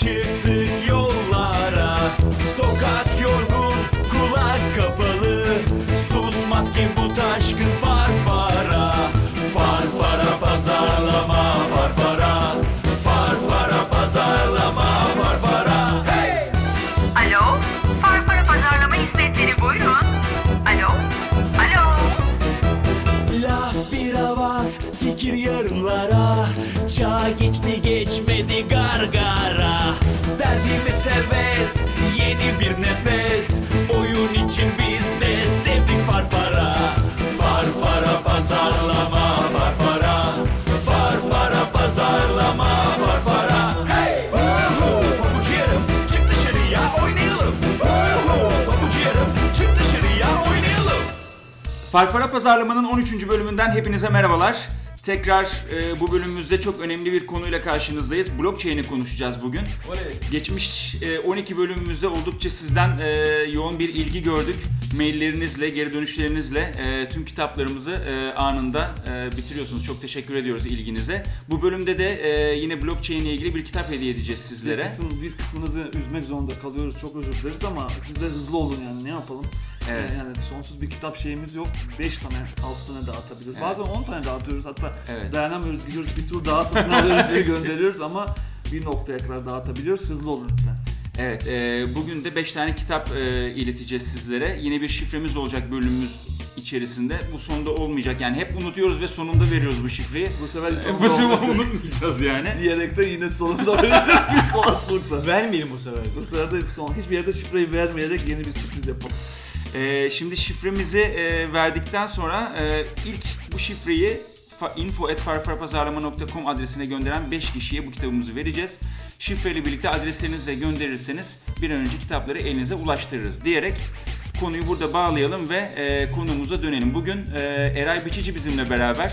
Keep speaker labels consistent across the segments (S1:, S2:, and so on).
S1: çıktık Farfara
S2: Pazarlama'nın 13. bölümünden hepinize merhabalar. Tekrar e, bu bölümümüzde çok önemli bir konuyla karşınızdayız. Blockchain'i konuşacağız bugün. Geçmiş e, 12 bölümümüzde oldukça sizden e, yoğun bir ilgi gördük. Maillerinizle, geri dönüşlerinizle e, tüm kitaplarımızı e, anında e, bitiriyorsunuz. Çok teşekkür ediyoruz ilginize. Bu bölümde de e, yine blockchain ile ilgili bir kitap hediye edeceğiz
S3: Bir,
S2: sizlere.
S3: kısım, bir kısmınızı üzmek zorunda kalıyoruz. Çok özür dileriz ama siz de hızlı olun yani ne yapalım.
S2: Evet.
S3: Yani sonsuz bir kitap şeyimiz yok. 5 tane, 6 tane dağıtabiliyoruz.
S2: Evet.
S3: Bazen 10 tane dağıtıyoruz. Hatta
S2: Evet.
S3: dayanamıyoruz, gidiyoruz bir tur daha satın alıyoruz diye gönderiyoruz ama bir noktaya kadar dağıtabiliyoruz. Hızlı olun lütfen.
S2: Evet, e, bugün de 5 tane kitap e, ileteceğiz sizlere. Yine bir şifremiz olacak bölümümüz içerisinde. Bu sonunda olmayacak. Yani hep unutuyoruz ve sonunda veriyoruz bu şifreyi.
S3: Bu sefer
S2: bu
S3: sonunda
S2: sefer
S3: olmayacak.
S2: unutmayacağız yani.
S3: Diyerek de yine sonunda vereceğiz bir olasılıkla.
S4: Vermeyelim bu sefer.
S3: Bu sefer de son, hiçbir yerde şifreyi vermeyerek yeni bir sürpriz yapalım.
S2: E, şimdi şifremizi e, verdikten sonra e, ilk bu şifreyi fa- info.farfarapazarlama.com adresine gönderen 5 kişiye bu kitabımızı vereceğiz. Şifreyle birlikte adreslerinizle gönderirseniz bir an önce kitapları elinize ulaştırırız diyerek konuyu burada bağlayalım ve e, konumuza dönelim. Bugün e, Eray Biçici bizimle beraber.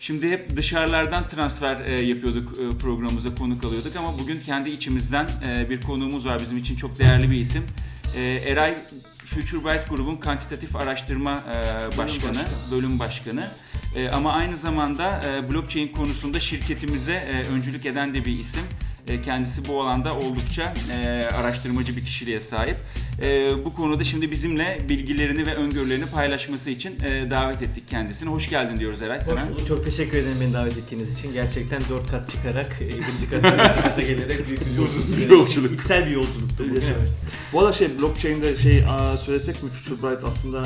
S2: Şimdi hep dışarılardan transfer e, yapıyorduk e, programımıza konuk alıyorduk ama bugün kendi içimizden e, bir konuğumuz var bizim için çok değerli bir isim. E, Eray Future Byte grubun kantitatif araştırma e, başkanı,
S3: başkanı.
S2: bölüm başkanı. E, ama aynı zamanda e, blockchain konusunda şirketimize e, öncülük eden de bir isim. E, Kendisi bu alanda oldukça e, araştırmacı bir kişiliğe sahip. E, bu konuda şimdi bizimle bilgilerini ve öngörülerini paylaşması için davet ettik kendisini. Hoş geldin diyoruz Eray sana.
S4: Hoş bulduk. Çok teşekkür ederim beni davet ettiğiniz için. Gerçekten dört kat çıkarak, birinci kattan ikinci kata gelerek büyük bir yolculuk.
S2: Bir yolculuk.
S4: İçsel bir yolculuktu bugün.
S3: Evet. Bu arada şey blockchain'de şey söylesek mi Future Bright aslında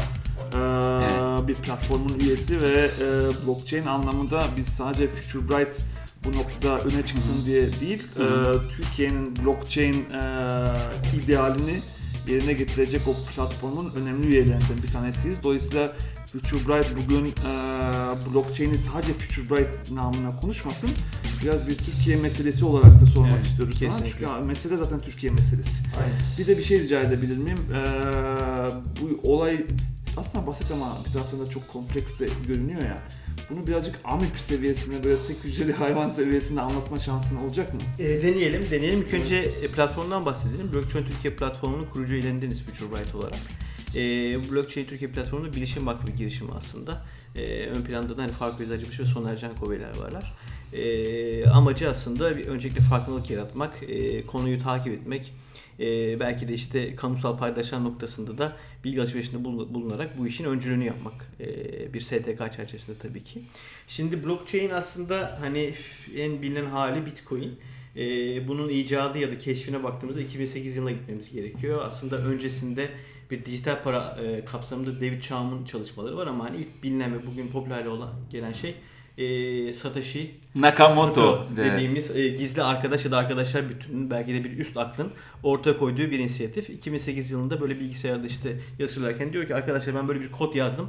S2: Evet.
S3: bir platformun üyesi ve blockchain anlamında biz sadece Future Bright bu noktada öne çıksın diye değil, e, Türkiye'nin blockchain e, idealini yerine getirecek o platformun önemli üyelerinden bir tanesiyiz. Dolayısıyla Future Bright bugün e, blockchain'i sadece Future Bright namına konuşmasın. Biraz bir Türkiye meselesi olarak da sormak
S4: Evet,
S3: istiyoruz sana.
S4: kesinlikle.
S3: Çünkü ya, mesele zaten Türkiye meselesi.
S4: Aynen.
S3: Bir de bir şey rica edebilir miyim? Ee, bu olay aslında basit ama bir taraftan da çok kompleks de görünüyor ya. Bunu birazcık AMIP seviyesinde böyle tek hücreli hayvan seviyesinde anlatma şansın olacak mı?
S4: E, deneyelim, deneyelim. İlk önce e, platformdan bahsedelim. Blockchain Türkiye platformunun kurucu üyelerindeniz Future Byte olarak. E, Blockchain Türkiye platformunun bilişim vakfı girişimi aslında. E, ön planda da hani Faruk Özacımış ve Soner Canko Beyler varlar. E, amacı aslında bir, öncelikle farkındalık yaratmak, e, konuyu takip etmek, e, belki de işte kamusal paydaşlar noktasında da bilgi alışverişinde bulun- bulunarak bu işin öncülüğünü yapmak. E, bir STK çerçevesinde tabii ki. Şimdi blockchain aslında hani en bilinen hali Bitcoin. Ee, bunun icadı ya da keşfine baktığımızda 2008 yılına gitmemiz gerekiyor. Aslında öncesinde bir dijital para e, kapsamında David Chaum'un çalışmaları var ama hani ilk bilinen ve bugün popüler olan gelen şey e, Satoshi
S2: Nakamoto
S4: dediğimiz e, gizli arkadaş ya da arkadaşlar bütününün belki de bir üst aklın ortaya koyduğu bir inisiyatif. 2008 yılında böyle bilgisayarda işte yazılırken diyor ki arkadaşlar ben böyle bir kod yazdım.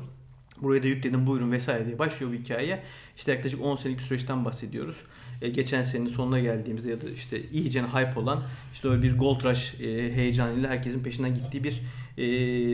S4: Buraya da yükledim buyurun vesaire diye başlıyor bu hikaye. İşte yaklaşık 10 senelik bir süreçten bahsediyoruz. E, geçen senenin sonuna geldiğimizde ya da işte iyice hype olan işte öyle bir gold rush e, heyecanıyla herkesin peşinden gittiği bir e,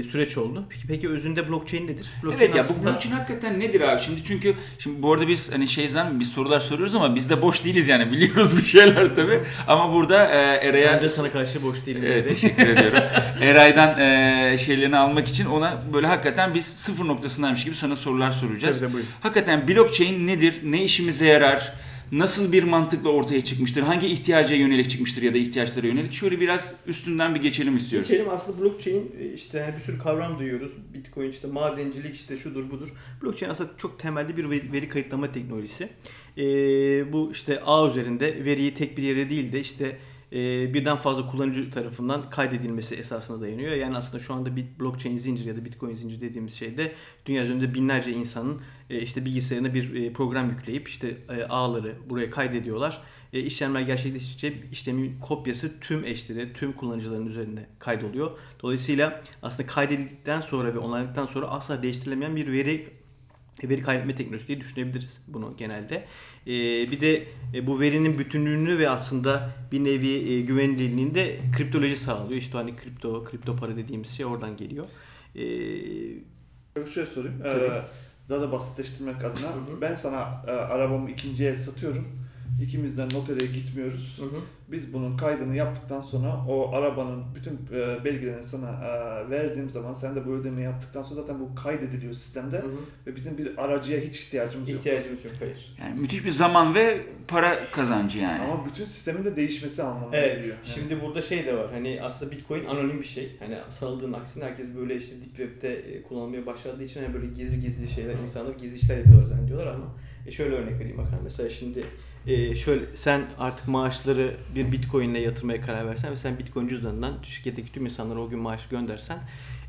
S4: süreç oldu. Peki, peki özünde blockchain nedir? Blockchain
S2: Evet ya bu
S4: aslında-
S2: blockchain hakikaten nedir abi şimdi çünkü şimdi bu arada biz hani şey zannediyorum biz sorular soruyoruz ama biz de boş değiliz yani biliyoruz bir şeyler tabi ama burada e, Eray'a
S4: ben de sana karşı boş değilim.
S2: Evet
S4: dedi.
S2: teşekkür ediyorum. Eray'dan e, şeylerini almak için ona böyle hakikaten biz sıfır noktasındaymış gibi sana sorular soracağız.
S4: Tabii.
S2: Hakikaten blockchain nedir? Ne işimize yarar? Nasıl bir mantıkla ortaya çıkmıştır? Hangi ihtiyaca yönelik çıkmıştır ya da ihtiyaçlara yönelik? Şöyle biraz üstünden bir geçelim istiyoruz.
S4: Geçelim aslında blockchain e, işte hani bir sürü kavram duyuyoruz. Bitcoin işte madencilik işte şudur budur. Blockchain aslında çok temelde bir veri, kayıtlama teknolojisi. E, bu işte ağ üzerinde veriyi tek bir yere değil de işte e, birden fazla kullanıcı tarafından kaydedilmesi esasına dayanıyor. Yani aslında şu anda bir blockchain zinciri ya da bitcoin zinciri dediğimiz şeyde dünya üzerinde binlerce insanın e, işte bilgisayarına bir e, program yükleyip işte e, ağları buraya kaydediyorlar. E, işlemler gerçekleştikçe işlemin kopyası tüm eşleri, tüm kullanıcıların üzerinde kaydoluyor. Dolayısıyla aslında kaydedildikten sonra ve onaylandıktan sonra asla değiştirilemeyen bir veri veri kaydetme teknolojisi diye düşünebiliriz bunu genelde. E, bir de e, bu verinin bütünlüğünü ve aslında bir nevi e, güvenilirliğini de kriptoloji sağlıyor. İşte hani kripto, kripto para dediğimiz şey oradan geliyor. E,
S3: Şöyle sorayım.
S4: Tabii.
S3: Ee, daha da basitleştirmek adına. Ben sana e, arabamı ikinci el satıyorum. İkimizden notere gitmiyoruz. Biz bunun kaydını yaptıktan sonra o arabanın bütün e, belgelerini sana e, verdiğim zaman sen de bu ödemeyi yaptıktan sonra zaten bu kaydediliyor sistemde ve bizim bir aracıya hiç ihtiyacımız yok.
S4: İhtiyacımız yok hayır.
S2: Yani müthiş bir zaman ve para kazancı yani.
S3: Ama bütün sistemin de değişmesi anlamına
S4: Evet.
S3: geliyor. Yani.
S4: Şimdi burada şey de var. Hani aslında Bitcoin anonim bir şey. Hani sanıldığın aksine herkes böyle işte deep web'te e, kullanılmaya başladığı için hani böyle gizli gizli şeyler, insanlar gizli işler yapıyorlar zannediyorlar ama e şöyle örnek vereyim bakalım. Mesela şimdi e, şöyle sen artık maaşları bir Bitcoin ile yatırmaya karar versen ve sen Bitcoin cüzdanından şirketteki tüm insanlara o gün maaş göndersen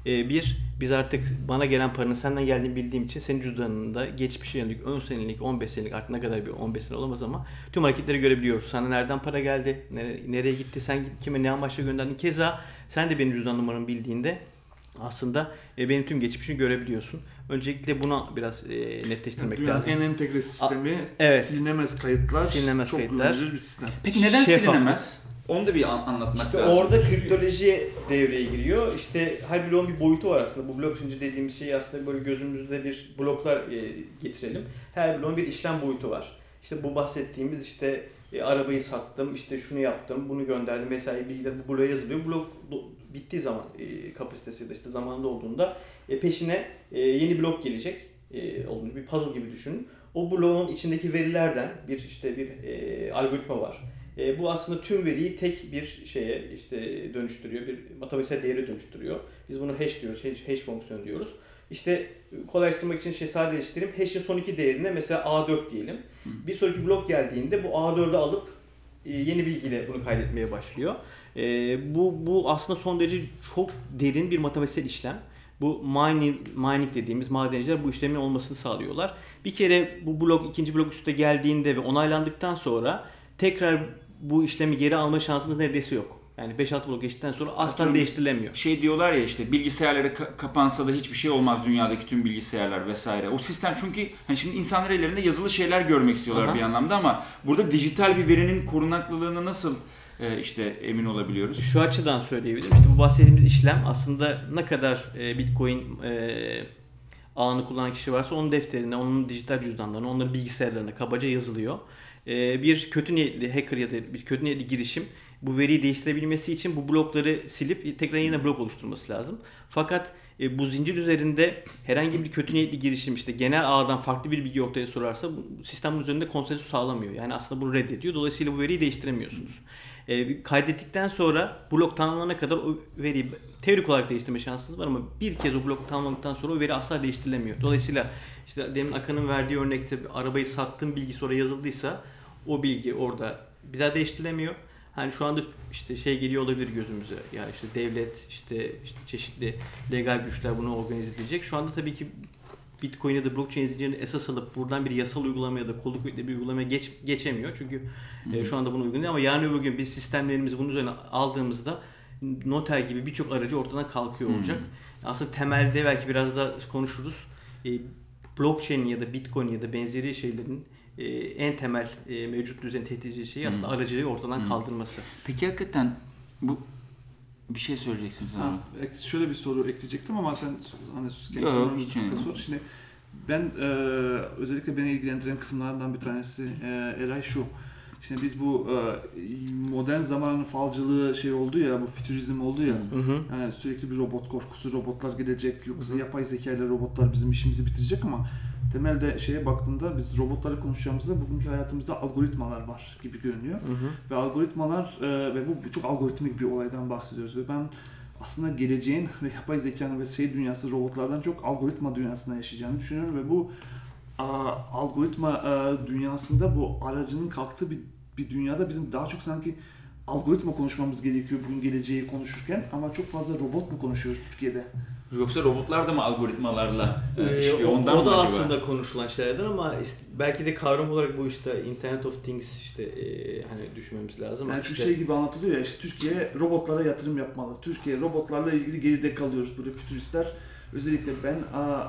S4: e, bir, biz artık bana gelen paranın senden geldiğini bildiğim için senin cüzdanında geçmişe yönelik 10 senelik, 15 senelik artık ne kadar bir 15 sene olamaz ama tüm hareketleri görebiliyoruz. Sana nereden para geldi, nere- nereye gitti, sen kime ne amaçla gönderdin. Keza sen de benim cüzdan numaramı bildiğinde aslında e, benim tüm geçmişini görebiliyorsun. Öncelikle buna biraz e, netleştirmek
S3: Dünyanın
S4: lazım.
S3: en entegre sistemi,
S4: evet.
S3: silinemez kayıtlar,
S4: Silinemez
S3: çok
S4: kayıtlar.
S3: güvenilir bir sistem.
S2: Peki neden
S4: Şeffaf.
S2: silinemez? Onu da bir an- anlatmak
S4: İşte
S2: lazım.
S4: orada kriptoloji devreye giriyor. İşte her bloğun bir boyutu var aslında. Bu blok zinciri dediğimiz şeyi aslında böyle gözümüzde bir bloklar e, getirelim. Her bloğun bir işlem boyutu var. İşte bu bahsettiğimiz işte e, arabayı sattım, işte şunu yaptım, bunu gönderdim vesaire bilgiler bu bloğa yazılıyor. Blok bittiği zaman e, kapasitesi ya da işte zamanında olduğunda e, peşine e, yeni blok gelecek. E, olduğunu bir puzzle gibi düşünün. O bloğun içindeki verilerden bir işte bir e, algoritma var. E, bu aslında tüm veriyi tek bir şeye işte dönüştürüyor, bir matematiksel değere dönüştürüyor. Biz bunu hash diyoruz, hash, hash fonksiyonu diyoruz. İşte kolaylaştırmak için şey sadeleştireyim. Hash'in son iki değerine mesela A4 diyelim. Bir sonraki blok geldiğinde bu A4'ü alıp e, yeni bilgiyle bunu kaydetmeye başlıyor. E, bu, bu aslında son derece çok derin bir matematiksel işlem. Bu mining, mining dediğimiz madenciler bu işlemin olmasını sağlıyorlar. Bir kere bu blok ikinci blok üstte geldiğinde ve onaylandıktan sonra tekrar bu işlemi geri alma şansınız neredeyse yok. Yani 5-6 blok geçtikten sonra asla
S2: Atıyorum,
S4: değiştirilemiyor.
S2: Şey diyorlar ya işte bilgisayarları ka- kapansa da hiçbir şey olmaz dünyadaki tüm bilgisayarlar vesaire. O sistem çünkü hani şimdi insanlar ellerinde yazılı şeyler görmek istiyorlar
S4: Aha.
S2: bir anlamda ama burada dijital bir verinin korunaklılığını nasıl işte emin olabiliyoruz?
S4: Şu açıdan söyleyebilirim. İşte bu bahsettiğimiz işlem aslında ne kadar e, Bitcoin e, ağını kullanan kişi varsa onun defterine, onun dijital cüzdanlarına, onların bilgisayarlarına kabaca yazılıyor. E, bir kötü niyetli hacker ya da bir kötü niyetli girişim bu veriyi değiştirebilmesi için bu blokları silip tekrar yine blok oluşturması lazım. Fakat e, bu zincir üzerinde herhangi bir kötü niyetli girişim işte genel ağdan farklı bir bilgi ortaya sorarsa bu sistemin üzerinde konsensüs sağlamıyor. Yani aslında bunu reddediyor. Dolayısıyla bu veriyi değiştiremiyorsunuz. E, kaydettikten sonra blok tamamlanana kadar o veriyi teorik olarak değiştirme şansınız var ama bir kez o blok tamamlandıktan sonra o veri asla değiştirilemiyor. Dolayısıyla işte demin Akın'ın verdiği örnekte arabayı sattığım bilgisi oraya yazıldıysa o bilgi orada bir daha değiştirilemiyor. Hani şu anda işte şey geliyor olabilir gözümüze. Ya işte devlet, işte işte çeşitli legal güçler bunu organize edecek. Şu anda tabii ki Bitcoin ya da blockchain zincirini esas alıp buradan bir yasal uygulama ya da kolluk kuvvetli bir uygulamaya geç, geçemiyor. Çünkü e, şu anda bunu uygun değil ama yarın öbür gün biz sistemlerimizi bunun üzerine aldığımızda noter gibi birçok aracı ortadan kalkıyor olacak. Aslında temelde belki biraz da konuşuruz. E, blockchain ya da bitcoin ya da benzeri şeylerin e, en temel e, mevcut düzen tehdit şeyi aslında aracılığı ortadan kaldırması.
S2: Peki hakikaten bu bir şey söyleyeceksin sen.
S3: Ha, ek- şöyle bir soru ekleyecektim ama sen hani kendi
S2: Yok,
S3: sorunu
S2: hiç önemli
S3: sor. Şimdi ben e, özellikle beni ilgilendiren kısımlardan bir tanesi e, Eray şu. Şimdi biz bu e, modern zamanın falcılığı şey oldu ya, bu fütürizm oldu ya.
S4: Hı hı.
S3: Yani sürekli bir robot korkusu, robotlar gelecek, yoksa yapay zeka ile robotlar bizim işimizi bitirecek ama temelde şeye baktığında biz robotları konuşacağımızda bugünkü hayatımızda algoritmalar var gibi görünüyor.
S4: Hı hı.
S3: Ve algoritmalar e, ve bu, çok algoritmik bir olaydan bahsediyoruz ve ben aslında geleceğin ve yapay zekanın ve şey dünyası robotlardan çok algoritma dünyasında yaşayacağını düşünüyorum ve bu a, algoritma e, dünyasında bu aracının kalktığı bir, bir dünyada bizim daha çok sanki algoritma konuşmamız gerekiyor bugün geleceği konuşurken ama çok fazla robot mu konuşuyoruz Türkiye'de?
S2: Yoksa robotlar da mı algoritmalarla e,
S4: Ee,
S2: işliyor? Ondan
S4: o da
S2: acaba?
S4: aslında konuşulan şeylerden ama işte belki de kavram olarak bu işte Internet of Things işte e, hani düşünmemiz lazım.
S3: Yani
S4: İşte-
S3: şu şey gibi anlatılıyor ya işte Türkiye robotlara yatırım yapmalı. Türkiye robotlarla ilgili geride kalıyoruz böyle fütüristler. Özellikle ben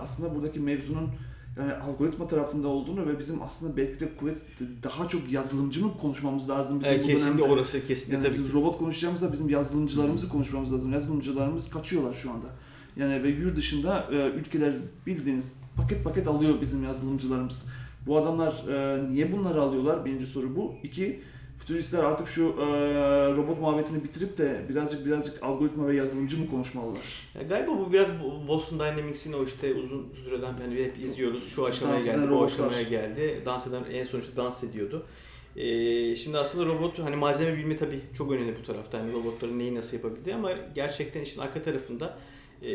S3: aslında buradaki mevzunun yani algoritma tarafında olduğunu ve bizim aslında belki de kuvvet daha çok yazılımcı mı konuşmamız lazım bizim bu
S4: kesinlikle
S3: dönemde.
S4: orası kesinlikle
S3: Yani
S4: tabii
S3: bizim
S4: ki.
S3: robot konuşacağımızda bizim yazılımcılarımızı konuşmamız lazım. Yazılımcılarımız kaçıyorlar şu anda. Yani ve yurt dışında e, ülkeler bildiğiniz paket paket alıyor bizim yazılımcılarımız. Bu adamlar e, niye bunları alıyorlar? Birinci soru bu. İki, fütüristler artık şu e, robot muhabbetini bitirip de birazcık birazcık algoritma ve yazılımcı mı konuşmalılar?
S4: Ya galiba bu biraz Bo- Boston Dynamics'in o işte uzun süreden hani hep izliyoruz. Şu aşamaya
S3: Dans
S4: geldi, bu aşamaya geldi. Dans eden en sonuçta dans ediyordu. Ee, şimdi aslında robot hani malzeme bilimi tabii çok önemli bu tarafta. Hani robotların neyi nasıl yapabildiği ama gerçekten işin arka tarafında e,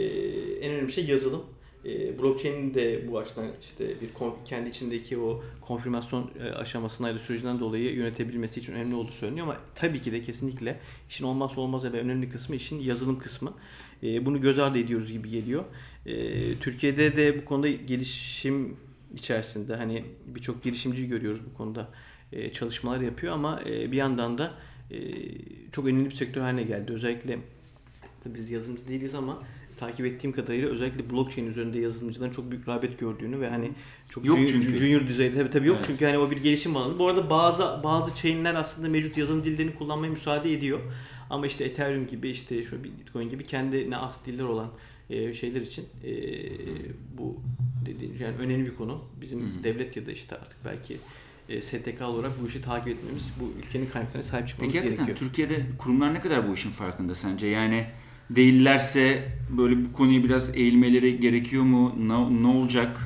S4: en önemli şey yazılım. E, blockchain'in de bu açıdan işte bir kendi içindeki o konfirmasyon e, aşamasından ya da sürecinden dolayı yönetebilmesi için önemli olduğu söyleniyor ama tabii ki de kesinlikle işin olmazsa olmazı ve önemli kısmı işin yazılım kısmı. E, bunu göz ardı ediyoruz gibi geliyor. E, Türkiye'de de bu konuda gelişim içerisinde hani birçok girişimci görüyoruz bu konuda e, çalışmalar yapıyor ama e, bir yandan da e, çok önemli bir sektör haline geldi. Özellikle biz yazılımcı değiliz ama takip ettiğim kadarıyla özellikle blockchain üzerinde yazılımcıların çok büyük rağbet gördüğünü ve hani çok
S2: Yok
S4: junior,
S2: çünkü.
S4: junior düzeyde tabii tabii yok
S2: Evet.
S4: çünkü hani o bir gelişim alanı. Bu arada bazı bazı chain'ler aslında mevcut yazılım dillerini kullanmaya müsaade ediyor. Ama işte Ethereum gibi işte şu Bitcoin gibi kendine as diller olan e, şeyler için e, bu dediğim yani önemli bir konu. Bizim
S2: hı.
S4: devlet ya da işte artık belki e, STK olarak bu işi takip etmemiz, bu ülkenin kaynaklarına sahip çıkmamız
S2: Peki
S4: gerekiyor.
S2: Türkiye'de kurumlar ne kadar bu işin farkında sence? Yani değillerse böyle bu konuya biraz eğilmeleri gerekiyor mu? Ne, ne olacak?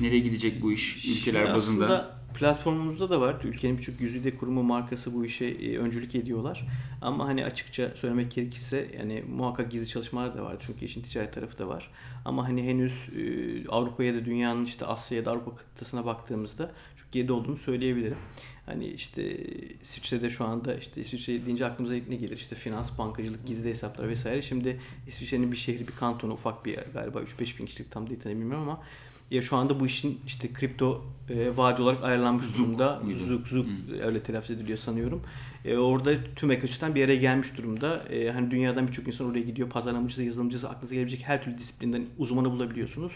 S2: Nereye gidecek bu iş ülkeler
S4: Şimdi
S2: bazında?
S4: Aslında platformumuzda da var. Ülkenin birçok yüzde kurumu markası bu işe e, öncülük ediyorlar. Ama hani açıkça söylemek gerekirse yani muhakkak gizli çalışmalar da var. Çünkü işin ticaret tarafı da var. Ama hani henüz e, Avrupa'ya da dünyanın işte Asya'ya da Avrupa kıtasına baktığımızda çok geride olduğunu söyleyebilirim. Hani işte İsviçre'de şu anda işte İsviçre deyince aklımıza ilk ne gelir? İşte finans, bankacılık, gizli hesaplar vesaire. Şimdi İsviçre'nin bir şehri, bir kantonu, ufak bir yer galiba 3-5 bin kişilik tam detayını bilmiyorum ama ya şu anda bu işin işte kripto e, vadi olarak ayarlanmış
S2: Zuk
S4: durumda.
S2: muydu?
S4: Zuk Zuk
S2: Hı.
S4: öyle telaffuz ediliyor sanıyorum. E, orada tüm ekosistem bir yere gelmiş durumda. E, hani dünyadan birçok insan oraya gidiyor. Pazarlamacısı, yazılımcısı, aklınıza gelebilecek her türlü disiplinden uzmanı bulabiliyorsunuz.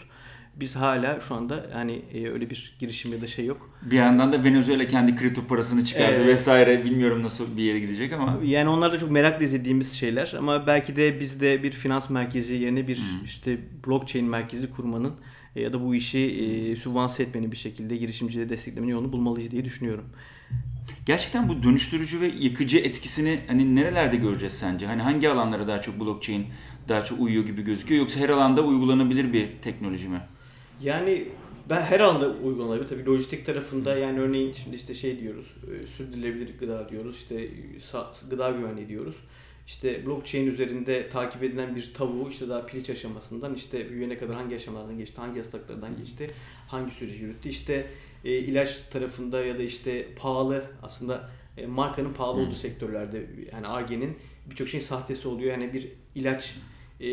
S4: Biz hala şu anda hani e, öyle bir girişim ya da şey yok.
S2: Bir yandan da Venezuela kendi kripto parasını çıkardı
S4: Evet.
S2: vesaire. Bilmiyorum nasıl bir yere gidecek ama.
S4: Yani onlar da çok merakla izlediğimiz şeyler ama belki de biz de bir finans merkezi yerine bir işte blockchain merkezi kurmanın e, ya da bu işi e, sübvanse etmenin bir şekilde girişimcileri desteklemenin yolunu bulmalıyız diye düşünüyorum.
S2: Gerçekten bu dönüştürücü ve yıkıcı etkisini hani nerelerde göreceğiz sence? Hani hangi alanlara daha çok blockchain daha çok uyuyor gibi gözüküyor yoksa her alanda uygulanabilir bir teknoloji mi?
S4: Yani ben her alanda uygulanabilir. Tabii lojistik tarafında yani örneğin şimdi işte şey diyoruz, e, sürdürülebilir gıda diyoruz, işte gıda güvenliği diyoruz. İşte blockchain üzerinde takip edilen bir tavuğu işte daha piliç aşamasından işte büyüyene kadar hangi aşamalardan geçti, hangi yasaklardan geçti, hangi süreci yürüttü. İşte e, ilaç tarafında ya da işte pahalı aslında e, markanın pahalı
S2: Hı.
S4: olduğu sektörlerde yani Arge'nin birçok şeyin sahtesi oluyor. Yani bir ilaç e,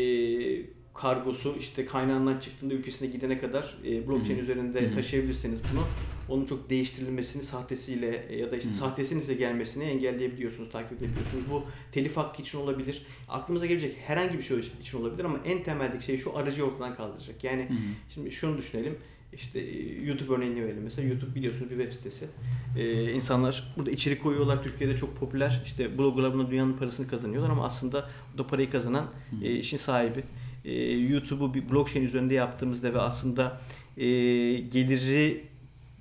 S4: kargosu işte kaynağından çıktığında ülkesine gidene kadar e, blockchain
S2: Hı.
S4: üzerinde
S2: Hı.
S4: taşıyabilirseniz bunu onun çok değiştirilmesini sahtesiyle e, ya da işte
S2: Hı.
S4: sahtesinin size gelmesini engelleyebiliyorsunuz, takip edebiliyorsunuz. Bu telif hakkı için olabilir. Aklımıza gelecek herhangi bir şey için olabilir ama en temeldeki şey şu aracı ortadan kaldıracak. Yani
S2: hı.
S4: Şimdi şunu düşünelim. İşte e, YouTube örneğini verelim. Mesela YouTube biliyorsunuz bir web sitesi. Ee, insanlar burada içerik koyuyorlar. Türkiye'de çok popüler. İşte bloggerlar buna dünyanın parasını kazanıyorlar ama aslında bu da parayı kazanan e, işin sahibi. E, YouTube'u bir blockchain üzerinde yaptığımızda ve aslında e, geliri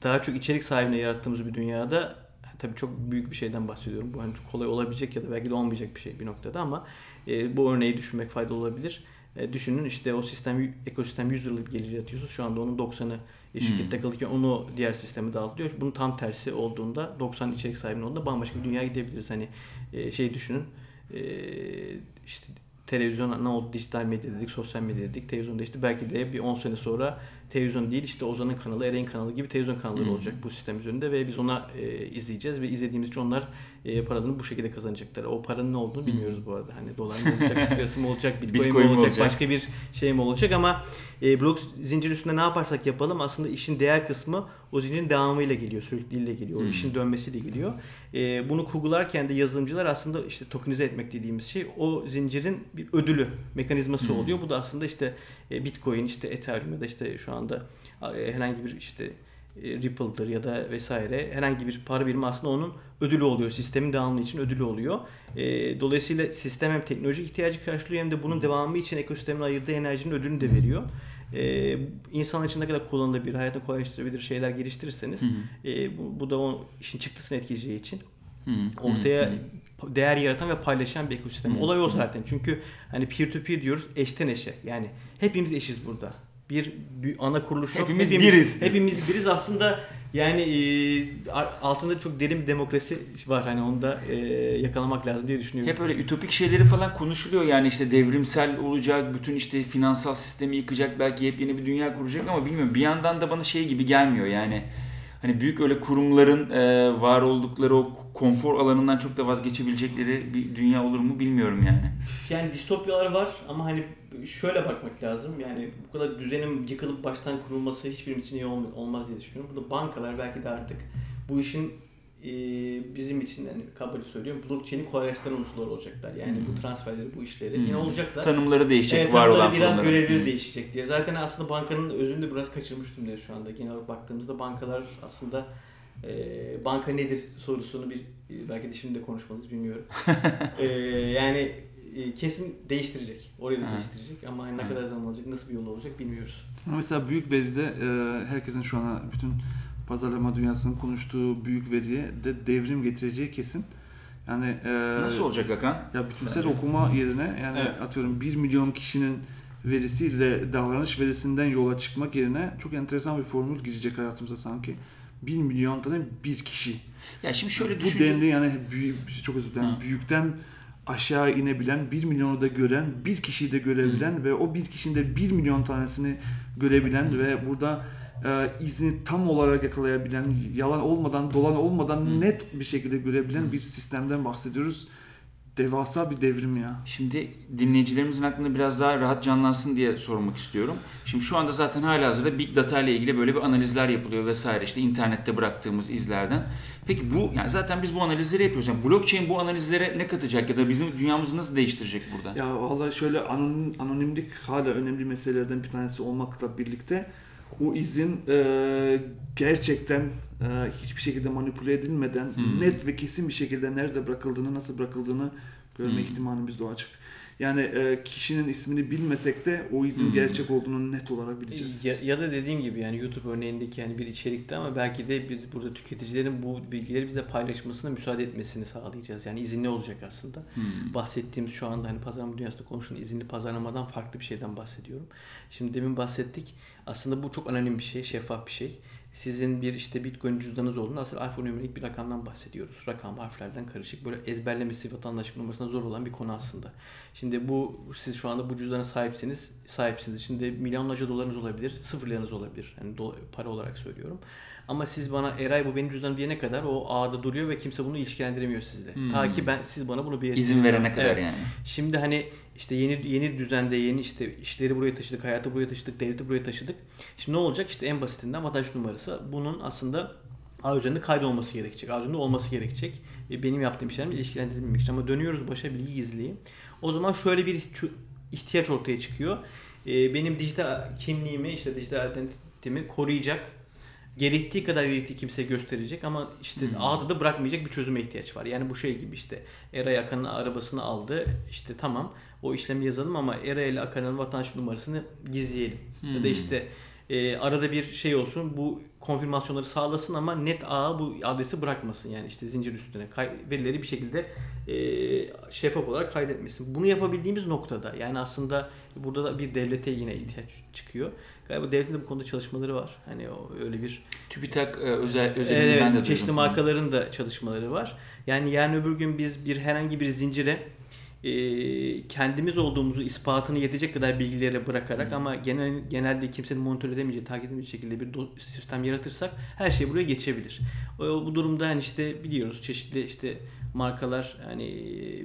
S4: daha çok içerik sahibine yarattığımız bir dünyada tabii çok büyük bir şeyden bahsediyorum. Bu hani çok kolay olabilecek ya da belki de olmayacak bir şey bir noktada ama e, bu örneği düşünmek faydalı olabilir. E, düşünün işte o sistem ekosistem 100 liralık gelir yaratıyorsa şu anda onun 90'ı e, şirket takılırken onu diğer sisteme dağıtılıyor. Bunun tam tersi olduğunda 90 içerik sahibinin olduğunda bambaşka bir dünyaya gidebiliriz. Hani e, şey düşünün e, işte televizyon ne oldu? Dijital medya dedik, sosyal medya dedik. Televizyon değişti. Belki de bir 10 sene sonra televizyon değil işte Ozan'ın kanalı, Eren'in kanalı gibi televizyon kanalları olacak bu sistem üzerinde ve biz ona e, izleyeceğiz ve izlediğimiz için onlar e, paralarını bu şekilde kazanacaklar. O paranın ne olduğunu bilmiyoruz bu arada. Hani dolar mı olacak, Türk mı olacak, bitcoin,
S2: Bitcoin
S4: mi olacak,
S2: olacak?
S4: başka bir şey mi olacak ama e, blok zincir üstünde ne yaparsak yapalım aslında işin değer kısmı o zincirin devamıyla geliyor, sürekliliğiyle geliyor, o işin dönmesiyle geliyor. E, bunu kurgularken de yazılımcılar aslında işte tokenize etmek dediğimiz şey o zincirin bir ödülü mekanizması oluyor. Bu da aslında işte e, Bitcoin, işte Ethereum ya da işte şu anda e, herhangi bir işte e, Ripple'dır ya da vesaire herhangi bir para birimi aslında onun ödülü oluyor. Sistemin devamlı için ödülü oluyor. E, dolayısıyla sistem hem teknolojik ihtiyacı karşılıyor hem de bunun devamı için ekosistemin ayırdığı enerjinin ödülünü de veriyor. E, insan için ne kadar kullanılabilir, hayatını kolaylaştırabilir şeyler geliştirirseniz e, bu, bu da o işin çıktısını etkileyeceği için ortaya değer yaratan ve paylaşan bir ekosistem. Olay o zaten. Çünkü hani peer to peer diyoruz eşten eşe. Yani hepimiz eşiz burada. Bir, bir ana kuruluş yok.
S2: Hepimiz biriz.
S4: Hepimiz biriz aslında yani e, altında çok derin bir demokrasi var. Hani onu da e, yakalamak lazım diye düşünüyorum.
S2: Hep öyle ütopik şeyleri falan konuşuluyor yani işte devrimsel olacak, bütün işte finansal sistemi yıkacak, belki yepyeni bir dünya kuracak ama bilmiyorum bir yandan da bana şey gibi gelmiyor yani hani büyük öyle kurumların e, var oldukları o konfor alanından çok da vazgeçebilecekleri bir dünya olur mu bilmiyorum yani.
S4: Yani distopyalar var ama hani şöyle bakmak lazım. Yani bu kadar düzenin yıkılıp baştan kurulması hiçbirimiz için iyi olm- olmaz diye düşünüyorum. Burada bankalar belki de artık bu işin e, bizim için hani kabaca söylüyorum blockchain'i kolaylaştıran unsurlar olacaklar. Yani bu transferleri, bu işleri yine olacaklar.
S2: Tanımları değişecek,
S4: Evet,
S2: var
S4: tanımları
S2: olan
S4: biraz
S2: kurumların.
S4: görevleri
S2: Hı.
S4: değişecek diye. Zaten aslında bankanın özünü de biraz kaçırmış durumdayız şu anda. Genel olarak baktığımızda bankalar aslında e, banka nedir sorusunu bir e, belki de şimdi de konuşmalıyız bilmiyorum. E, yani e, kesin değiştirecek. Orayı da
S2: Ha.
S4: değiştirecek ama hani ne kadar zaman olacak, nasıl bir yol olacak bilmiyoruz.
S3: Mesela büyük veride e, herkesin şu ana bütün pazarlama dünyasının konuştuğu büyük veriye de devrim getireceği kesin. Yani e,
S2: Nasıl olacak Hakan?
S3: Ya bütünsel okuma yerine yani
S4: Evet.
S3: atıyorum 1 milyon kişinin verisiyle davranış verisinden yola çıkmak yerine çok enteresan bir formül girecek hayatımıza sanki. 1 milyon tane bir kişi.
S2: Ya şimdi şöyle
S3: Bu
S2: düşünce...
S3: denli yani büyük, çok özür dilerim.
S2: Ha.
S3: Büyükten aşağı inebilen, 1 milyonu da gören, bir kişiyi de görebilen ve o bir kişinin de 1 milyon tanesini görebilen ve burada e, izni tam olarak yakalayabilen, yalan olmadan, dolan olmadan net bir şekilde görebilen bir sistemden bahsediyoruz. Devasa bir devrim ya.
S2: Şimdi dinleyicilerimizin aklında biraz daha rahat canlansın diye sormak istiyorum. Şimdi şu anda zaten halihazırda Big Data ile ilgili böyle bir analizler yapılıyor vesaire işte internette bıraktığımız izlerden. Peki bu yani zaten biz bu analizleri yapıyoruz. Yani blockchain bu analizlere ne katacak ya da bizim dünyamızı nasıl değiştirecek burada?
S3: Ya vallahi şöyle anonim, anonimlik hala önemli meselelerden bir tanesi olmakla birlikte o izin e, gerçekten e, hiçbir şekilde manipüle edilmeden
S2: Hmm.
S3: net ve kesin bir şekilde nerede bırakıldığını, nasıl bırakıldığını görme
S2: Hmm.
S3: ihtimalimiz de açık. Yani e, kişinin ismini bilmesek de o izin
S2: Hmm.
S3: gerçek olduğunu net olarak bileceğiz.
S4: Ya, ya da dediğim gibi yani YouTube örneğindeki yani bir içerikte ama belki de biz burada tüketicilerin bu bilgileri bize paylaşmasına müsaade etmesini sağlayacağız. Yani izinli olacak aslında.
S2: Hmm.
S4: Bahsettiğimiz şu anda hani pazarlama dünyasında konuşulan izinli pazarlamadan farklı bir şeyden bahsediyorum. Şimdi demin bahsettik. Aslında bu çok anonim bir şey, şeffaf bir şey. Sizin bir işte Bitcoin cüzdanınız olduğunda aslında alfanümerik bir rakamdan bahsediyoruz. Rakam harflerden karışık böyle ezberlemesi vatandaşlık numarasına zor olan bir konu aslında. Şimdi bu siz şu anda bu cüzdana sahipsiniz, sahipsiniz. Şimdi milyonlarca dolarınız olabilir, sıfır liranız olabilir. Yani do- para olarak söylüyorum. Ama siz bana Eray bu benim cüzdanım diyene kadar o ağda duruyor ve kimse bunu ilişkilendiremiyor sizle.
S2: Hmm.
S4: Ta ki ben siz bana bunu bir
S2: İzin verene kadar
S4: Evet.
S2: yani.
S4: Şimdi hani işte yeni yeni düzende yeni işte işleri buraya taşıdık, hayatı buraya taşıdık, devleti buraya taşıdık. Şimdi ne olacak? İşte en basitinden vatandaş numarası. Bunun aslında ağ üzerinde kaydolması gerekecek. Ağ üzerinde olması gerekecek. E, benim yaptığım işlerimle ilişkilendirilmemek için. Ama dönüyoruz başa bilgi gizliliği. O zaman şöyle bir ihtiyaç ortaya çıkıyor. E, benim dijital kimliğimi, işte dijital identitemi koruyacak gerektiği kadar gerektiği kimseye gösterecek ama işte ağda da bırakmayacak bir çözüme ihtiyaç var. Yani bu şey gibi işte Eray Akan'ın arabasını aldı. işte tamam o işlemi yazalım ama Eray ile Akan'ın vatandaş numarasını gizleyelim. Ya da işte e, arada bir şey olsun bu konfirmasyonları sağlasın ama net ağa bu adresi bırakmasın yani işte zincir üstüne kay- verileri bir şekilde e, şeffaf olarak kaydetmesin. Bunu yapabildiğimiz noktada yani aslında burada da bir devlete yine ihtiyaç çıkıyor. Galiba devletin de bu konuda çalışmaları var. Hani o öyle bir
S2: TÜBİTAK e, özel özelinde
S4: Evet,
S2: ben de
S4: çeşitli markaların da çalışmaları var. Yani yarın öbür gün biz bir herhangi bir zincire e, kendimiz olduğumuzu ispatını yetecek kadar bilgileri bırakarak ama genel genelde kimsenin monitör edemeyeceği, takip edemeyeceği şekilde bir sistem yaratırsak her şey buraya geçebilir. O, bu durumda hani işte biliyoruz çeşitli işte markalar hani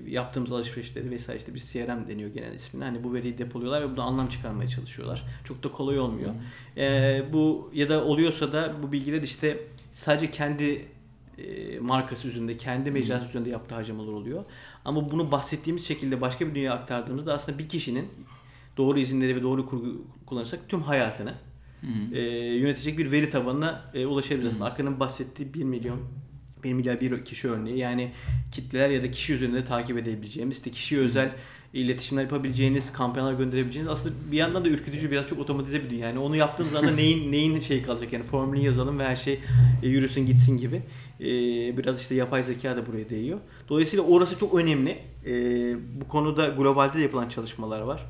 S4: yaptığımız alışverişleri vesaire işte bir CRM deniyor genel ismini. Hani bu veriyi depoluyorlar ve buradan anlam çıkarmaya çalışıyorlar. Çok da kolay olmuyor. Ee, bu ya da oluyorsa da bu bilgiler işte sadece kendi e, markası üzerinde, kendi mecrası üzerinde yaptığı harcamalar oluyor. Ama bunu bahsettiğimiz şekilde başka bir dünyaya aktardığımızda aslında bir kişinin doğru izinleri ve doğru kurgu kullanırsak tüm hayatını e, yönetecek bir veri tabanına e, ulaşabiliriz aslında. Akın'ın bahsettiği 1 milyon 1 milyar bir kişi örneği yani kitleler ya da kişi üzerinde takip edebileceğimiz işte kişiye özel iletişimler yapabileceğiniz, kampanyalar gönderebileceğiniz aslında bir yandan da ürkütücü biraz çok otomatize bir dünya. Yani onu yaptığımız anda neyin neyin şey kalacak yani formülü yazalım ve her şey e, yürüsün gitsin gibi. E, biraz işte yapay zeka da buraya değiyor. Dolayısıyla orası çok önemli. E, bu konuda globalde de yapılan çalışmalar var.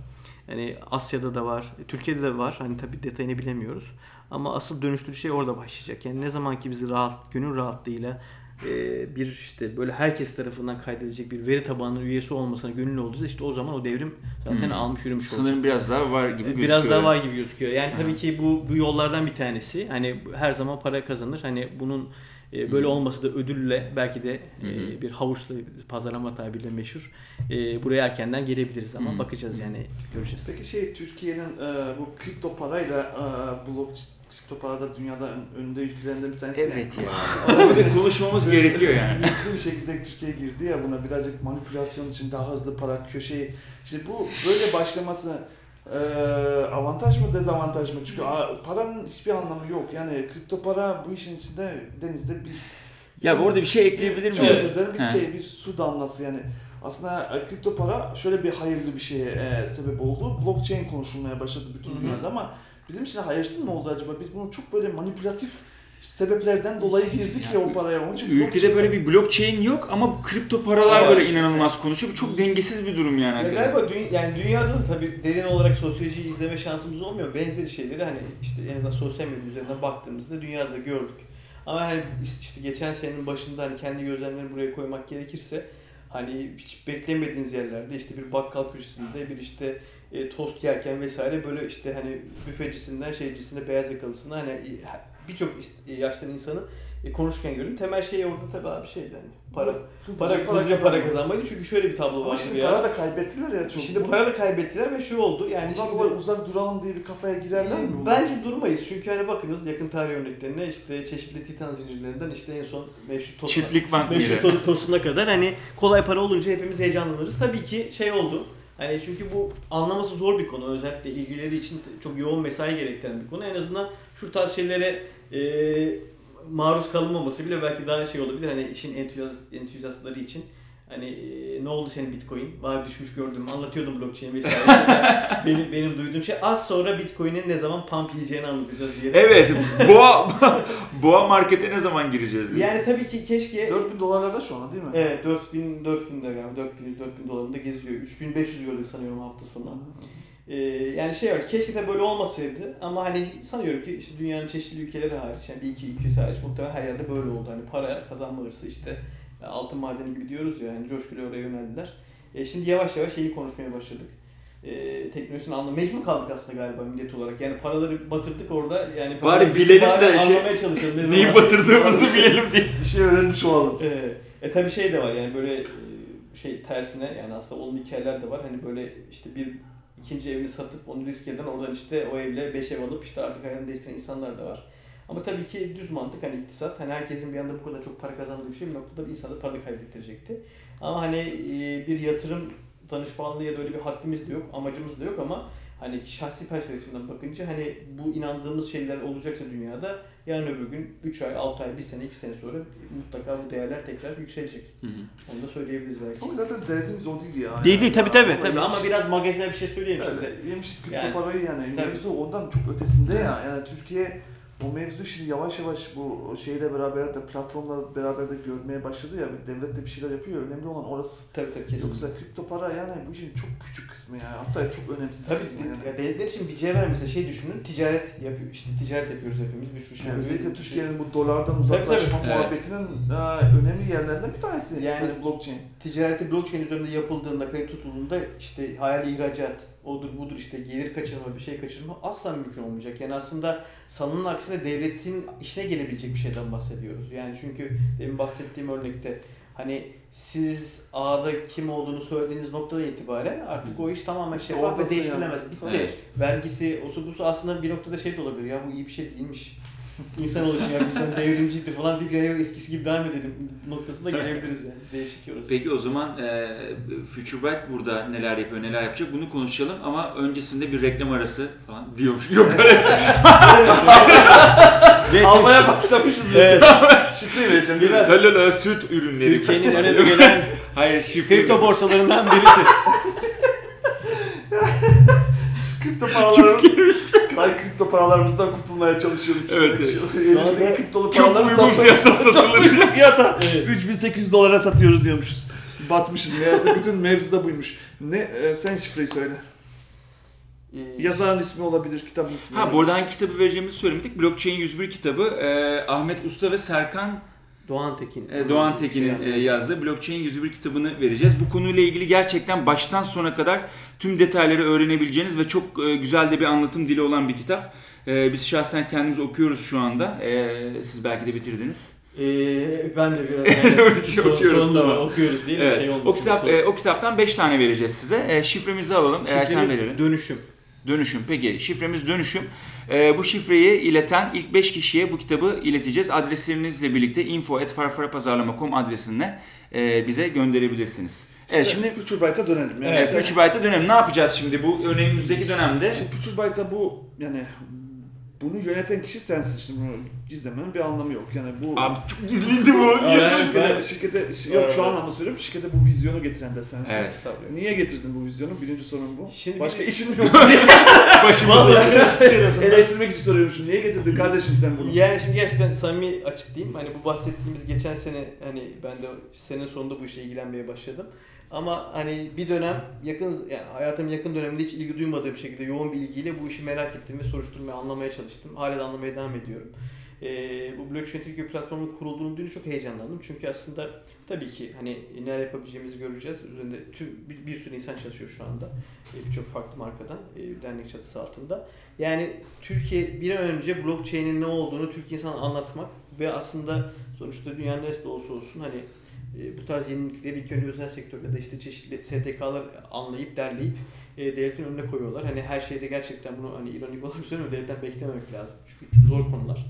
S4: Yani Asya'da da var, Türkiye'de de var. Hani tabii detayını bilemiyoruz. Ama asıl dönüştürücü şey orada başlayacak. Yani ne zaman ki bizi rahat, gönül rahatlığıyla e, bir işte böyle herkes tarafından kaydedilecek bir veri tabanının üyesi olmasına gönüllü olacağız. işte o zaman o devrim zaten
S2: Hmm.
S4: almış yürümüş olacak.
S2: Sanırım biraz daha var gibi gözüküyor.
S4: Biraz daha var gibi gözüküyor. Yani tabii ki bu bu yollardan bir tanesi. Hani her zaman para kazanır. Hani bunun e, böyle olması da ödülle belki de e, bir havuçla pazarlama tabiriyle meşhur. E, buraya erkenden gelebiliriz ama bakacağız yani göreceğiz.
S3: Peki şey Türkiye'nin e, bu kripto parayla e, blok kripto parada dünyada ön- önde ülkelerinden bir tanesi.
S2: Evet ya. Konuşmamız gerekiyor yani.
S3: Hızlı bir şekilde Türkiye girdi ya buna birazcık manipülasyon için daha hızlı para köşeyi. İşte bu böyle başlaması e, avantaj mı dezavantaj mı? Çünkü a, paranın hiçbir anlamı yok. Yani kripto para bu işin içinde denizde bir
S2: Ya orada bir şey ekleyebilir
S3: Çok
S2: miyim?
S3: özür dilerim. Bir
S2: He.
S3: şey, bir su damlası yani. Aslında e, kripto para şöyle bir hayırlı bir şeye e, sebep oldu. Blockchain konuşulmaya başladı bütün
S4: Hı hı.
S3: dünyada ama bizim için hayırsız mı oldu acaba? Biz bunu çok böyle manipülatif sebeplerden dolayı girdik ya, o paraya. Onun için
S2: Ülkede
S3: blockchain-
S2: böyle bir blockchain yok ama kripto paralar
S5: Var.
S2: böyle inanılmaz konuşuyor. Bu çok dengesiz bir durum yani.
S5: Ya galiba dü- yani dünyada da tabii derin olarak sosyolojiyi izleme şansımız olmuyor. Benzeri şeyleri hani işte en azından sosyal medya üzerinden baktığımızda dünyada da gördük. Ama hani işte geçen senenin başında hani kendi gözlemlerimi buraya koymak gerekirse hani hiç beklemediğiniz yerlerde işte bir bakkal köşesinde bir işte e, tost yerken vesaire böyle işte hani büfecisinden şeycisine beyaz yakalısına hani birçok e, yaştan insanı e, konuşurken gördüm. Temel şey orada tabii abi şeydi hani para
S3: Hızlıca
S5: para hızlıca para kazanmaydı çünkü şöyle bir tablo vardı
S3: şimdi
S5: bir
S3: para
S5: ara.
S3: da kaybettiler ya çok.
S5: Şimdi para da kaybettiler ve şu oldu yani
S3: Bundan
S5: şimdi
S3: uzak duralım diye bir kafaya girerler mi?
S5: Bence durmayız çünkü hani bakınız yakın tarih örneklerine işte çeşitli titan zincirlerinden işte en son meşhur Tosun,
S2: Çiftlik bank
S4: Meşhur to- tosuna kadar hani kolay para olunca hepimiz heyecanlanırız. Tabii ki şey oldu. Hani çünkü bu anlaması zor bir konu. Özellikle ilgileri için çok yoğun mesai gerektiren bir konu. En azından şu tarz şeylere e, maruz kalınmaması bile belki daha şey olabilir. Hani işin entüzyast, entüzyastları için hani e, ne oldu senin Bitcoin? Var düşmüş gördüm. Anlatıyordum blockchain vesaire. Mesela benim benim duyduğum şey az sonra Bitcoin'in ne zaman pump yiyeceğini anlatacağız diye.
S2: Evet. Boğa Boğa markete ne zaman gireceğiz? diye.
S5: Yani tabii ki keşke
S3: 4000 dolarlarda şu anda değil mi?
S5: Evet 4000 4000 lira galiba 4100 4000 dolarında geziyor. 3500 gördük sanıyorum hafta sonu. Ee, yani şey var keşke de böyle olmasaydı ama hani sanıyorum ki işte dünyanın çeşitli ülkeleri hariç yani bir iki ülkesi hariç muhtemelen her yerde böyle oldu. Hani para kazanma hırsı işte e, altın madeni gibi diyoruz ya hani coşkuyla oraya yöneldiler. E, şimdi yavaş yavaş şeyi konuşmaya başladık. E, teknolojisini anla mecbur kaldık aslında galiba millet olarak. Yani paraları batırdık orada yani
S2: Bari bilelim
S5: bari
S2: de şey-
S5: anlamaya çalışalım. Ne
S2: Neyi batırdığımızı bilelim diye.
S3: Bir şey öğrenmiş olalım.
S5: ee, e tabi şey de var yani böyle e, şey tersine yani aslında olumlu hikayeler de var. Hani böyle işte bir ikinci evini satıp onu risk eden oradan işte o evle beş ev alıp işte artık hayatını değiştiren insanlar da var. Ama tabii ki düz mantık hani iktisat hani herkesin bir anda bu kadar çok para kazandığı bir şey bir noktada bir insana para kaybettirecekti. Ama hani bir yatırım danışmanlığı ya da öyle bir haddimiz de yok, amacımız da yok ama
S4: hani şahsi perspektifimden bakınca hani bu inandığımız şeyler olacaksa dünyada yarın öbür gün 3 ay, 6 ay, 1 sene, 2 sene sonra mutlaka bu değerler tekrar yükselecek.
S2: Hı hı.
S4: Onu da söyleyebiliriz belki.
S3: Ama zaten derdimiz o değil ya.
S4: Değil değil tabii tabii.
S3: Ama
S4: tabii. Ama biraz magazinel bir şey söyleyeyim şimdi.
S3: Evet, yemişiz kripto
S4: Yani,
S3: parayı yani.
S4: tabii.
S3: Mevzu ondan çok ötesinde ya. Yani Türkiye o mevzu şimdi yavaş yavaş bu şeyle beraber de platformla beraber de görmeye başladı ya. Devlet de bir şeyler yapıyor. Önemli olan orası.
S4: Tabii tabii kesin.
S3: Yoksa kripto para yani bu işin çok küçük kısmı ya. Hatta çok önemsiz bir
S4: Tabii
S3: kısmı yani.
S4: ya devletler için bir cevher mesela şey düşünün ticaret yapıyor işte ticaret yapıyoruz hepimiz bir sürü şey.
S3: Yani özellikle. Türkiye'nin bu dolardan uzaklaşma
S2: tabii.
S3: muhabbetinin e, önemli yerlerinden bir tanesi.
S4: Yani-
S3: Yani blockchain.
S4: ticareti blockchain üzerinde yapıldığında, kayıt tutulduğunda işte hayali ihracat, odur budur işte gelir kaçırma, bir şey kaçırma asla mümkün olmayacak. Yani aslında sanının aksine devletin işine gelebilecek bir şeyden bahsediyoruz. Yani çünkü demin bahsettiğim örnekte hani siz A'da kim olduğunu söylediğiniz noktadan itibaren artık o iş tamamen şeffaf ve değiştirilemez. Bitti.
S2: Evet.
S4: Vergisi, osu busu aslında bir noktada şey de olabilir. Ya bu iyi bir şey değilmiş. İnsan oluşu ya sen devrimciydi falan deyip ya yok eskisi gibi devam edelim noktasında gelebiliriz yani. Değişik orası.
S2: Peki o zaman e, FutureBright burada neler yapıyor, neler yapacak bunu konuşalım ama öncesinde bir reklam arası falan diyormuş. Yok öyle şey.
S4: Ve
S3: Almaya başlamışız biz.
S4: Evet.
S3: Şifreyi vereceğim.
S4: Biraz-
S2: La la la süt ürünleri.
S4: Türkiye'nin öne gelen
S2: Hayır şifre.
S4: kripto borsalarından birisi.
S3: kripto paralarımız... Hayır kripto paralarımızdan kurtulmaya çalışıyoruz.
S2: Evet.
S3: Elimizde kriptolu
S2: Çok
S3: paraları
S2: uygun fiyata satılır.
S3: Çok fiyata.
S4: Evet.
S3: 3800 dolara satıyoruz diyormuşuz. Batmışız. Meğerse bütün mevzu da buymuş. Ne? e, sen şifreyi söyle.
S4: Ee,
S3: Yazarın ismi olabilir, kitabın ismi
S2: Ha
S3: olabilir.
S2: burada hangi kitabı vereceğimizi söylemedik. Blockchain 101 kitabı e, Ahmet Usta ve Serkan
S4: Doğan Tekin.
S2: e, Doğan Tekin'in e, yazdığı Blockchain 101 kitabını vereceğiz. Bu konuyla ilgili gerçekten baştan sona kadar tüm detayları öğrenebileceğiniz ve çok e, güzel de bir anlatım dili olan bir kitap. E, biz şahsen kendimiz okuyoruz şu anda. E, siz belki de bitirdiniz.
S4: Ee, ben de biraz
S2: Okuyoruz,
S4: son, sonunda
S2: tamam.
S4: okuyoruz değil mi?
S2: Evet.
S4: Şey olmasın.
S2: o kitap e, o kitaptan 5 tane vereceğiz size. E, şifremizi alalım. Eğer sen
S4: Şifremiz
S2: verelim.
S4: Dönüşüm.
S2: Dönüşüm. Peki şifremiz dönüşüm. Ee, bu şifreyi ileten ilk 5 kişiye bu kitabı ileteceğiz. Adreslerinizle birlikte info.farfarapazarlama.com adresine e, bize gönderebilirsiniz. Evet şimdi
S3: Future Byte'a dönelim. Yani
S2: evet, Future Byte'a dönelim. Ne yapacağız şimdi bu önümüzdeki dönemde?
S3: Şimdi Future Byte'a bu yani bunu yöneten kişi sensin. Şimdi bunu gizlemenin bir anlamı yok. Yani bu
S2: Abi çok gizliydi bu.
S4: Evet.
S3: şirkete, şirkete şi- yok şu anlamda söylüyorum. Şirkete bu vizyonu getiren de sensin.
S2: Evet.
S4: Estağfurullah.
S3: Niye getirdin bu vizyonu? Birinci sorun bu.
S4: Şimdi
S3: Başka
S4: bir-
S3: işin yok.
S2: Başımızda.
S3: Eleştirmek için soruyorum şunu. Niye getirdin kardeşim sen bunu?
S4: Yani şimdi gerçekten samimi açıklayayım. Hani bu bahsettiğimiz geçen sene hani ben de senenin sonunda bu işle ilgilenmeye başladım. Ama hani bir dönem yakın yani hayatımın yakın döneminde hiç ilgi duymadığım şekilde yoğun bir ilgiyle bu işi merak ettim ve soruşturmaya anlamaya çalıştım. Hala da anlamaya devam ediyorum. Ee, bu Blockchain Türkiye platformunun kurulduğunu duyunca çok heyecanlandım. Çünkü aslında tabii ki hani neler yapabileceğimizi göreceğiz. Üzerinde tüm bir, bir sürü insan çalışıyor şu anda. Ee, Birçok farklı markadan e, dernek çatısı altında. Yani Türkiye bir an önce blockchain'in ne olduğunu Türk insana anlatmak ve aslında sonuçta dünyanın neresi olsa olsun hani e, bu tarz yenilikleri ilk önce özel sektör ya da işte çeşitli STK'lar anlayıp derleyip e, devletin önüne koyuyorlar. Hani her şeyde gerçekten bunu hani ironik olarak söylüyorum devletten beklememek lazım. Çünkü zor konular.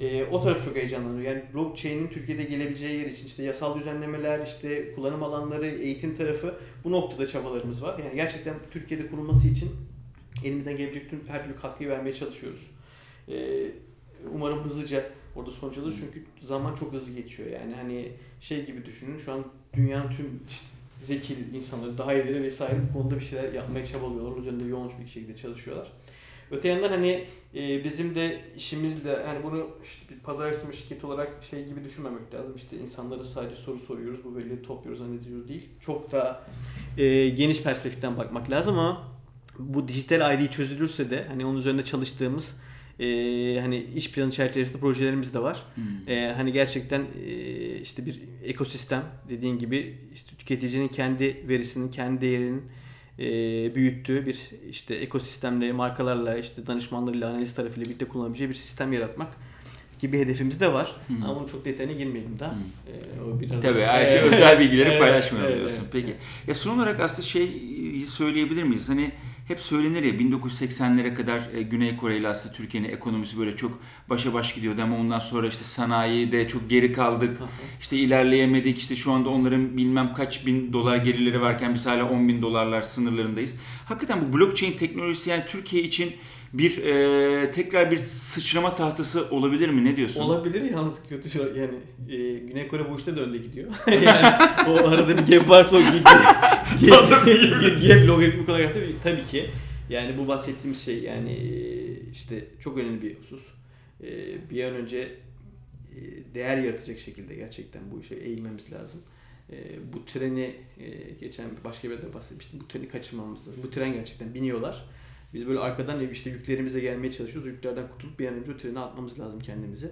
S4: E, o taraf çok heyecanlanıyor. Yani blockchain'in Türkiye'de gelebileceği yer için işte yasal düzenlemeler, işte kullanım alanları, eğitim tarafı bu noktada çabalarımız var. Yani gerçekten Türkiye'de kurulması için elimizden gelebilecek tüm her türlü katkıyı vermeye çalışıyoruz. Ee, umarım hızlıca orada sonuç alır çünkü zaman çok hızlı geçiyor yani hani şey gibi düşünün şu an dünyanın tüm işte zeki insanları daha ileri vesaire bu konuda bir şeyler yapmaya çabalıyorlar. Onun üzerinde yoğun bir şekilde çalışıyorlar. Öte yandan hani e, bizim de işimizle yani bunu işte bir pazar araştırma şirketi olarak şey gibi düşünmemek lazım. İşte insanlara sadece soru soruyoruz, bu verileri topluyoruz, zannediyoruz değil. Çok daha e, geniş perspektiften bakmak lazım ama bu dijital ID çözülürse de hani onun üzerinde çalıştığımız e, hani iş planı çerçevesinde projelerimiz de var.
S2: Hmm.
S4: E, hani gerçekten e, işte bir ekosistem dediğin gibi işte tüketicinin kendi verisinin, kendi değerinin e, büyüttüğü bir işte ekosistemle, markalarla, işte danışmanlarıyla, analiz tarafıyla birlikte kullanabileceği bir sistem yaratmak gibi hedefimiz de var.
S2: Hmm.
S4: Ama bunun çok detayına girmeyelim daha.
S2: Hmm.
S4: E, o biraz
S2: Tabii her şey
S4: Evet.
S2: özel bilgileri
S4: Evet,
S2: paylaşmıyor
S4: evet,
S2: diyorsun.
S4: evet.
S2: Peki. Ya son olarak aslında şey söyleyebilir miyiz? Hani hep söylenir ya 1980'lere kadar e, Güney Kore ile aslında Türkiye'nin ekonomisi böyle çok başa baş gidiyordu ama ondan sonra işte sanayide çok geri kaldık. işte ilerleyemedik. İşte şu anda onların bilmem kaç bin dolar gerileri varken biz hala 10 bin dolarlar sınırlarındayız. Hakikaten bu blockchain teknolojisi yani Türkiye için bir e, tekrar bir sıçrama tahtası olabilir mi? Ne diyorsun?
S4: Olabilir yalnız kötü şu yani e, Güney Kore bu işte de önde gidiyor. yani o arada bir gap varsa o gap, gap, logaritmik olarak tabii, tabii ki. Yani bu bahsettiğimiz şey yani e, işte çok önemli bir husus. E, bir an önce e, değer yaratacak şekilde gerçekten bu işe eğilmemiz lazım. E, bu treni e, geçen başka bir yerde bahsetmiştim. Bu treni kaçırmamız lazım. Bu tren gerçekten biniyorlar. Biz böyle arkadan işte yüklerimize gelmeye çalışıyoruz. Yüklerden kurtulup bir an önce o trene atmamız lazım kendimizi.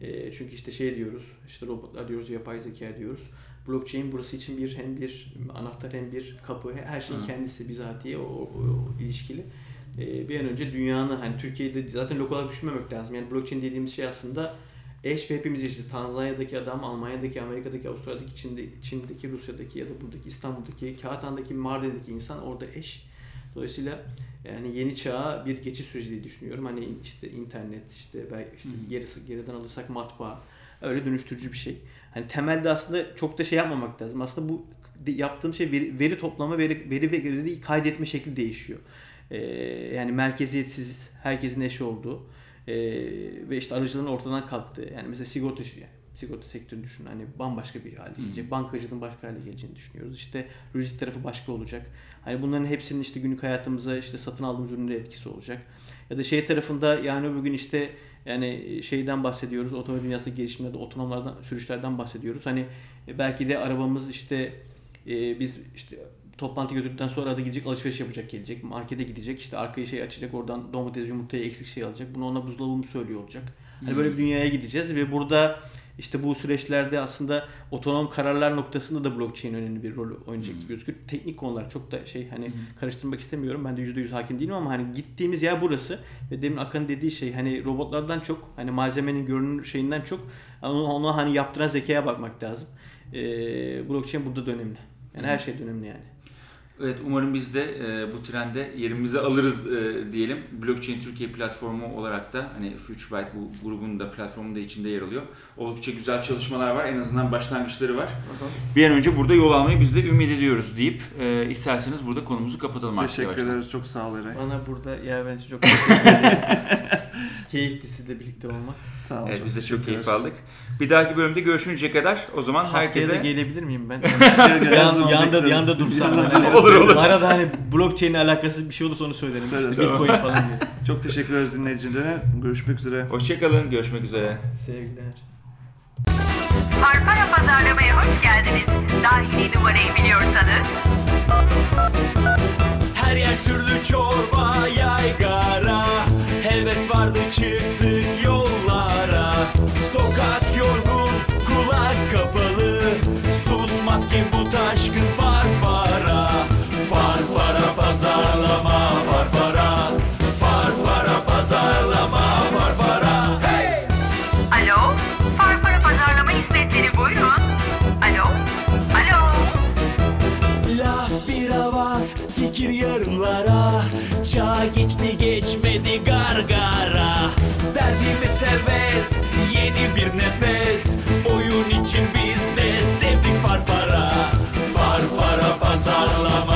S4: E, çünkü işte şey diyoruz, işte robotlar diyoruz, yapay zeka diyoruz. Blockchain burası için bir hem bir anahtar hem bir kapı, her şeyin
S2: Hı.
S4: kendisi bizatihi o, o, o ilişkili. E, bir an önce dünyanın hani Türkiye'de zaten lokal düşünmemek lazım. Yani blockchain dediğimiz şey aslında eş ve hepimiz işte Tanzanya'daki adam, Almanya'daki, Amerika'daki, Avustralya'daki, Çin'de, Çin'deki, Rusya'daki ya da buradaki İstanbul'daki, Kağıthan'daki, Mardin'deki insan orada eş. Dolayısıyla yani yeni çağa bir geçiş süreci diye düşünüyorum. Hani işte internet, işte belki işte gerisi, geriden alırsak matbaa, öyle dönüştürücü bir şey. Hani temelde aslında çok da şey yapmamak lazım. Aslında bu yaptığım şey veri, veri toplama, veri, veri ve veriyi kaydetme şekli değişiyor. Ee, yani merkeziyetsiz, herkesin eşi olduğu ee, ve işte aracılığın ortadan kalktığı. Yani mesela sigorta yani sigorta sektörünü düşün. Hani bambaşka bir hale gelecek. Bankacılığın başka hale geleceğini düşünüyoruz. İşte lojistik tarafı başka olacak. Hani bunların hepsinin işte günlük hayatımıza işte satın aldığımız ürünlere etkisi olacak. Ya da şey tarafında yani bugün işte yani şeyden bahsediyoruz. Otomobil dünyasındaki gelişimlerde otonomlardan, sürüşlerden bahsediyoruz. Hani e, belki de arabamız işte e, biz işte toplantı götürdükten sonra da gidecek alışveriş yapacak gelecek. Markete gidecek işte arkayı şey açacak oradan domates yumurtayı eksik şey alacak. Bunu ona buzdolabı mı söylüyor olacak. Hani böyle bir dünyaya gideceğiz ve burada işte bu süreçlerde aslında otonom kararlar noktasında da blockchain önemli bir rol oynayacak gibi gözüküyor. Teknik konular çok da şey hani karıştırmak istemiyorum. Ben de %100 hakim değilim ama hani gittiğimiz yer burası ve demin Akan'ın dediği şey hani robotlardan çok hani malzemenin görünür şeyinden çok onu, onu hani yaptıran zekaya bakmak lazım. Ee, blockchain burada da önemli. Yani her şey önemli yani.
S2: Evet umarım biz de e, bu trende yerimizi alırız e, diyelim. Blockchain Türkiye platformu olarak da hani FutureByte bu grubun da platformun da içinde yer alıyor. Oldukça güzel çalışmalar var. En azından başlangıçları var. Bir an önce burada yol almayı biz de ümit ediyoruz deyip e, isterseniz burada konumuzu kapatalım artık
S3: Teşekkür ederiz. Çok sağ ol Eray.
S4: Bana burada yer verdiğiniz çok teşekkür ederim. Keyifli sizle birlikte olmak.
S3: Sağ ol.
S2: Evet biz de çok keyif aldık. Bir dahaki bölümde görüşünceye kadar o zaman
S4: Haftaya
S2: herkese...
S4: da gelebilir miyim ben? Yan, yanda, yanda dursam. Hani.
S2: Olur, olur.
S4: Arada hani blockchain ile alakası bir şey olursa onu söylerim.
S3: Söyle,
S4: işte
S3: tamam.
S4: Bitcoin falan diye.
S3: Çok teşekkür ederiz dinleyicilere. Görüşmek üzere.
S2: Hoşçakalın, görüşmek üzere.
S4: Sevgiler.
S6: Farfara pazarlamaya hoş geldiniz. Dahili numarayı biliyorsanız
S1: Her yer türlü çorba yaygara Heves vardı çıktık yollara geçti geçmedi gargara. Derdimi seves, yeni bir nefes. Oyun için biz de sevdik farfara. Farfara pazarlama